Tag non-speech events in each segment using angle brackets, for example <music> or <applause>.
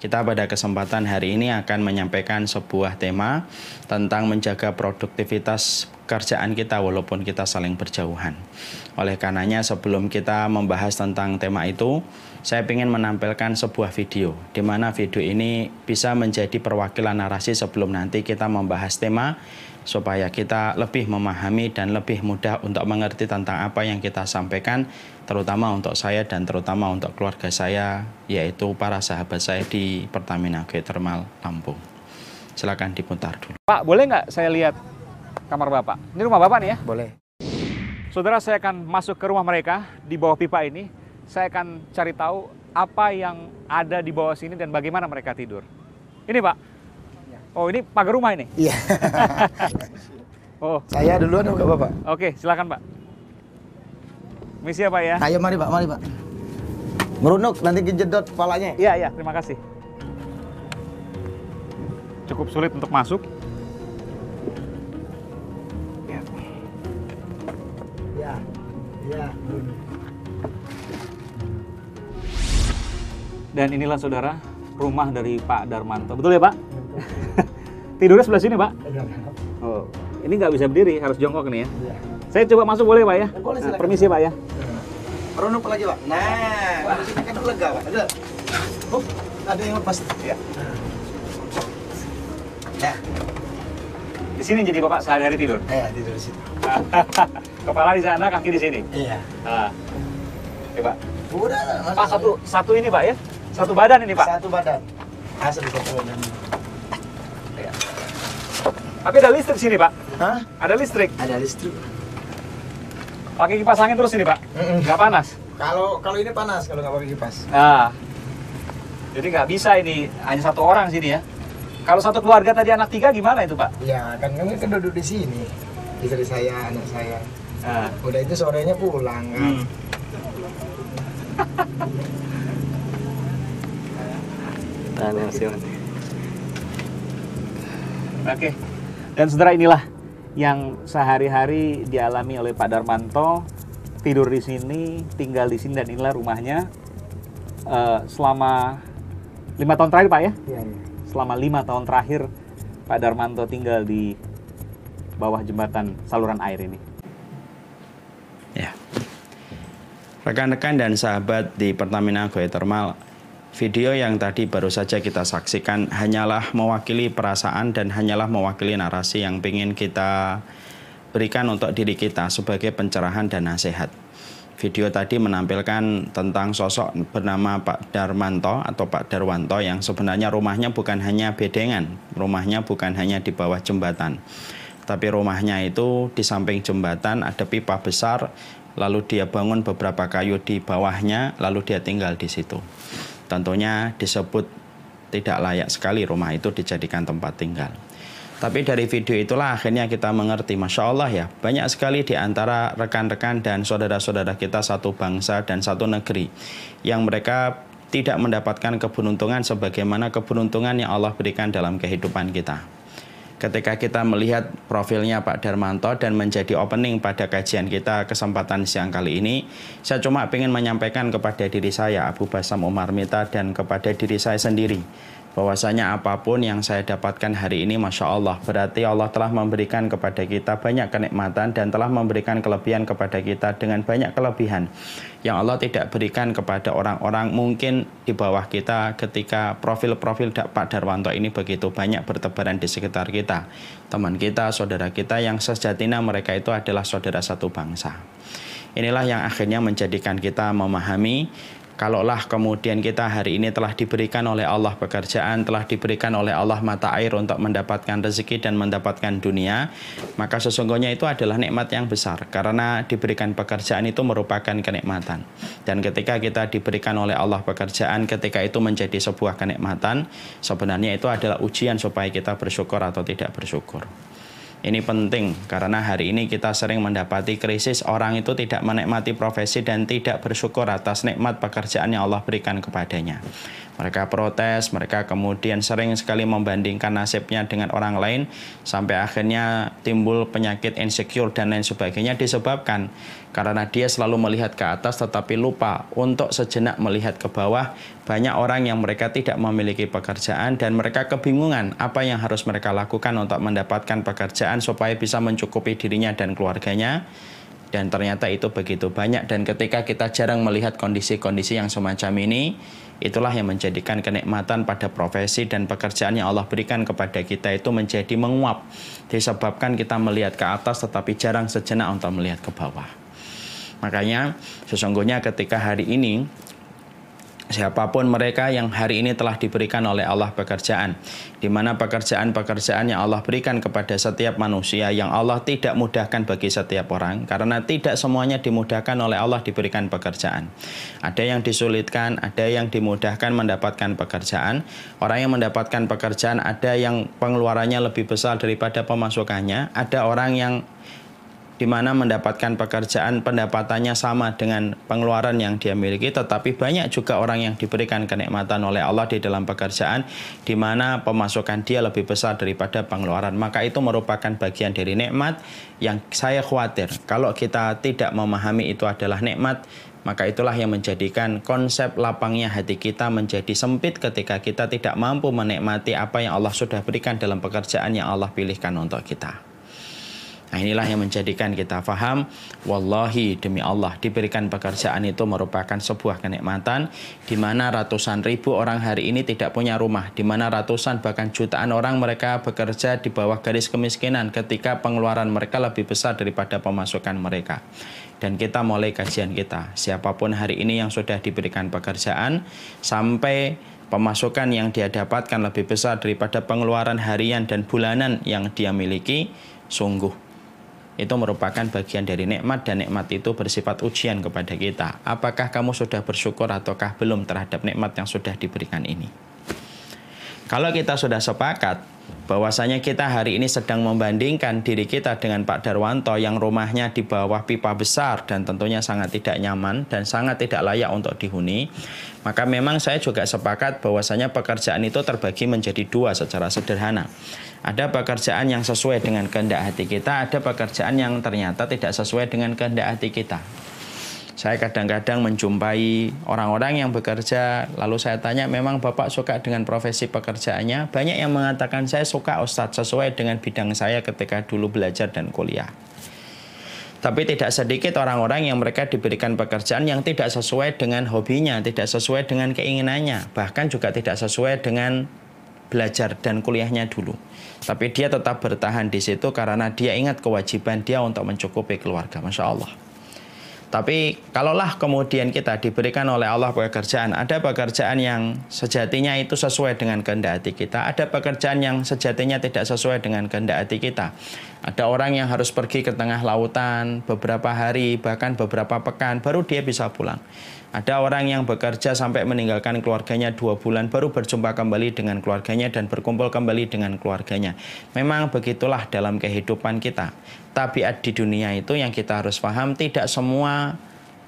Kita pada kesempatan hari ini akan menyampaikan sebuah tema tentang menjaga produktivitas pekerjaan kita walaupun kita saling berjauhan. Oleh karenanya sebelum kita membahas tentang tema itu, saya ingin menampilkan sebuah video di mana video ini bisa menjadi perwakilan narasi sebelum nanti kita membahas tema supaya kita lebih memahami dan lebih mudah untuk mengerti tentang apa yang kita sampaikan terutama untuk saya dan terutama untuk keluarga saya yaitu para sahabat saya di Pertamina Geothermal Lampung. Silakan diputar dulu. Pak, boleh nggak saya lihat kamar Bapak? Ini rumah Bapak nih ya? Boleh. Saudara, saya akan masuk ke rumah mereka di bawah pipa ini. Saya akan cari tahu apa yang ada di bawah sini dan bagaimana mereka tidur. Ini Pak, Oh ini pagar rumah ini? Iya. <laughs> oh. Saya duluan buka Bapak. Oke, silakan Pak. Misi ya Pak ya? Ayo mari Pak, mari Pak. Merunuk nanti kejedot kepalanya. Iya, iya, terima kasih. Cukup sulit untuk masuk. Ya. Ya. Ya. Dan inilah saudara rumah dari Pak Darmanto. Betul ya Pak? Tidurnya sebelah sini, Pak? Oh, ini nggak bisa berdiri, harus jongkok nih ya. Iya. Saya coba masuk boleh, Pak ya? Boleh, nah, permisi, Pak ya. Merunuk lagi Pak. Nah, sini kan lega Pak. Ada. Oh, ada yang lepas. Ya. Ya. Di sini jadi Bapak sehari-hari tidur. Eh, tidur di situ. <laughs> Kepala di sana, kaki di sini. Iya. Nah. Oke, Pak. Udah, Pak satu satu ini, Pak ya? Satu badan ini, Pak. Satu badan. Asal satu badan. Ya. Tapi ada listrik sini, Pak. Hah? Ada listrik. Ada listrik. Pakai kipas angin terus ini, Pak. Mm-mm. Nggak panas. Kalau kalau ini panas kalau nggak pakai kipas. Nah, jadi nggak bisa ini hanya satu orang sini ya. Kalau satu keluarga tadi anak tiga gimana itu pak? Ya kan kami kan duduk di sini. Istri saya, anak saya. Nah, Udah itu sorenya pulang kan. hmm. Oke. Dan saudara inilah yang sehari-hari dialami oleh Pak Darmanto tidur di sini, tinggal di sini dan inilah rumahnya Eh, selama lima tahun terakhir Pak ya. Iya, iya. Selama lima tahun terakhir Pak Darmanto tinggal di bawah jembatan saluran air ini. Ya. Rekan-rekan dan sahabat di Pertamina Geothermal, video yang tadi baru saja kita saksikan hanyalah mewakili perasaan dan hanyalah mewakili narasi yang ingin kita berikan untuk diri kita sebagai pencerahan dan nasihat. Video tadi menampilkan tentang sosok bernama Pak Darmanto atau Pak Darwanto yang sebenarnya rumahnya bukan hanya bedengan, rumahnya bukan hanya di bawah jembatan. Tapi rumahnya itu di samping jembatan ada pipa besar, lalu dia bangun beberapa kayu di bawahnya, lalu dia tinggal di situ. Tentunya disebut tidak layak sekali rumah itu dijadikan tempat tinggal. Tapi dari video itulah akhirnya kita mengerti, Masya Allah ya, banyak sekali di antara rekan-rekan dan saudara-saudara kita satu bangsa dan satu negeri yang mereka tidak mendapatkan keberuntungan sebagaimana keberuntungan yang Allah berikan dalam kehidupan kita. Ketika kita melihat profilnya Pak Darmanto dan menjadi opening pada kajian kita kesempatan siang kali ini, saya cuma ingin menyampaikan kepada diri saya, Abu Basam Umar Mita, dan kepada diri saya sendiri, bahwasanya apa pun yang saya dapatkan hari ini Masya Allah berarti Allah telah memberikan kepada kita banyak kenikmatan dan telah memberikan kelebihan kepada kita dengan banyak kelebihan. Yang Allah tidak berikan kepada orang-orang mungkin di bawah kita ketika profil-profil Pak Darwanto ini begitu banyak bertebaran di sekitar kita. Teman kita, saudara kita yang sejatinya mereka itu adalah saudara satu bangsa. Inilah yang akhirnya menjadikan kita memahami Kalaulah kemudian kita hari ini telah diberikan oleh Allah pekerjaan, telah diberikan oleh Allah mata air untuk mendapatkan rezeki dan mendapatkan dunia, maka sesungguhnya itu adalah nikmat yang besar karena diberikan pekerjaan itu merupakan kenikmatan. Dan ketika kita diberikan oleh Allah pekerjaan, ketika itu menjadi sebuah kenikmatan, sebenarnya itu adalah ujian supaya kita bersyukur atau tidak bersyukur. Ini penting karena hari ini kita sering mendapati krisis orang itu tidak menikmati profesi dan tidak bersyukur atas nikmat pekerjaan yang Allah berikan kepadanya. Mereka protes, mereka kemudian sering sekali membandingkan nasibnya dengan orang lain sampai akhirnya timbul penyakit insecure dan lain sebagainya disebabkan karena dia selalu melihat ke atas tetapi lupa untuk sejenak melihat ke bawah. Banyak orang yang mereka tidak memiliki pekerjaan dan mereka kebingungan apa yang harus mereka lakukan untuk mendapatkan pekerjaan supaya bisa mencukupi dirinya dan keluarganya dan ternyata itu begitu banyak. Dan ketika kita jarang melihat kondisi-kondisi yang semacam ini itulah yang menjadikan kenikmatan pada profesi dan pekerjaan yang Allah berikan kepada kita itu menjadi menguap. Disebabkan kita melihat ke atas tetapi jarang sejenak untuk melihat ke bawah. Makanya sesungguhnya ketika hari ini siapa pun mereka yang hari ini telah diberikan oleh Allah pekerjaan di mana pekerjaan-pekerjaan yang Allah berikan kepada setiap manusia yang Allah tidak mudahkan bagi setiap orang karena tidak semuanya dimudahkan oleh Allah diberikan pekerjaan. Ada yang disulitkan ada yang dimudahkan mendapatkan pekerjaan. Orang yang mendapatkan pekerjaan ada yang pengeluarannya lebih besar daripada pemasukannya. Ada orang yang di mana mendapatkan pekerjaan pendapatannya sama dengan pengeluaran yang dia miliki tetapi banyak juga orang yang diberikan kenikmatan oleh Allah di dalam pekerjaan di mana pemasukan dia lebih besar daripada pengeluaran maka itu merupakan bagian dari nikmat yang saya khawatir kalau kita tidak memahami itu adalah nikmat maka itulah yang menjadikan konsep lapangnya hati kita menjadi sempit ketika kita tidak mampu menikmati apa yang Allah sudah berikan dalam pekerjaan yang Allah pilihkan untuk kita. Nah inilah yang menjadikan kita faham Wallahi demi Allah diberikan pekerjaan itu merupakan sebuah kenikmatan di mana ratusan ribu orang hari ini tidak punya rumah di mana ratusan bahkan jutaan orang mereka bekerja di bawah garis kemiskinan ketika pengeluaran mereka lebih besar daripada pemasukan mereka. Dan kita mulai kajian kita. Siapa pun hari ini yang sudah diberikan pekerjaan sampai pemasukan yang dia dapatkan lebih besar daripada pengeluaran harian dan bulanan yang dia miliki sungguh itu merupakan bagian dari nikmat dan nikmat itu bersifat ujian kepada kita. Apakah kamu sudah bersyukur ataukah belum terhadap nikmat yang sudah diberikan ini? Kalau kita sudah sepakat bahwasanya kita hari ini sedang membandingkan diri kita dengan Pak Darwanto yang rumahnya di bawah pipa besar dan tentunya sangat tidak nyaman dan sangat tidak layak untuk dihuni, maka memang saya juga sepakat bahwasanya pekerjaan itu terbagi menjadi dua secara sederhana. Ada pekerjaan yang sesuai dengan kehendak hati kita, ada pekerjaan yang ternyata tidak sesuai dengan kehendak hati kita. Saya kadang-kadang menjumpai orang-orang yang bekerja, lalu saya tanya, memang Bapak suka dengan profesi pekerjaannya? Banyak yang mengatakan, saya suka Ustadz sesuai dengan bidang saya ketika dulu belajar dan kuliah. Tapi tidak sedikit orang-orang yang mereka diberikan pekerjaan yang tidak sesuai dengan hobinya, tidak sesuai dengan keinginannya, bahkan juga tidak sesuai dengan belajar dan kuliahnya dulu. Tapi dia tetap bertahan di situ karena dia ingat kewajiban dia untuk mencukupi keluarga. Masya Allah. Tapi kalaulah kemudian kita diberikan oleh Allah pekerjaan, ada pekerjaan yang sejatinya itu sesuai dengan kehendak hati kita, ada pekerjaan yang sejatinya tidak sesuai dengan kehendak hati kita. Ada orang yang harus pergi ke tengah lautan beberapa hari, bahkan beberapa pekan, baru dia bisa pulang. Ada orang yang bekerja sampai meninggalkan keluarganya dua bulan baru berjumpa kembali dengan keluarganya dan berkumpul kembali dengan keluarganya. Memang begitulah dalam kehidupan kita. Tabiat di dunia itu yang kita harus paham tidak semua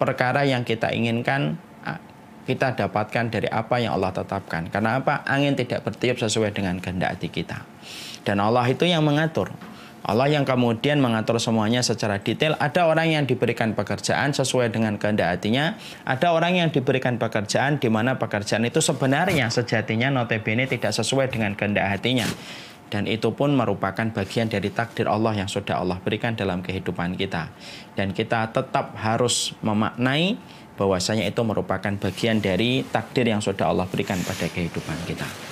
perkara yang kita inginkan kita dapatkan dari apa yang Allah tetapkan. Karena apa? Angin tidak bertiup sesuai dengan kehendak hati kita. Dan Allah itu yang mengatur. Allah yang kemudian mengatur semuanya secara detail. Ada orang yang diberikan pekerjaan sesuai dengan kehendak hatinya. Ada orang yang diberikan pekerjaan di mana pekerjaan itu sebenarnya sejatinya notabene tidak sesuai dengan kehendak hatinya. Dan itu pun merupakan bagian dari takdir Allah yang sudah Allah berikan dalam kehidupan kita. Dan kita tetap harus memaknai bahwasanya itu merupakan bagian dari takdir yang sudah Allah berikan pada kehidupan kita.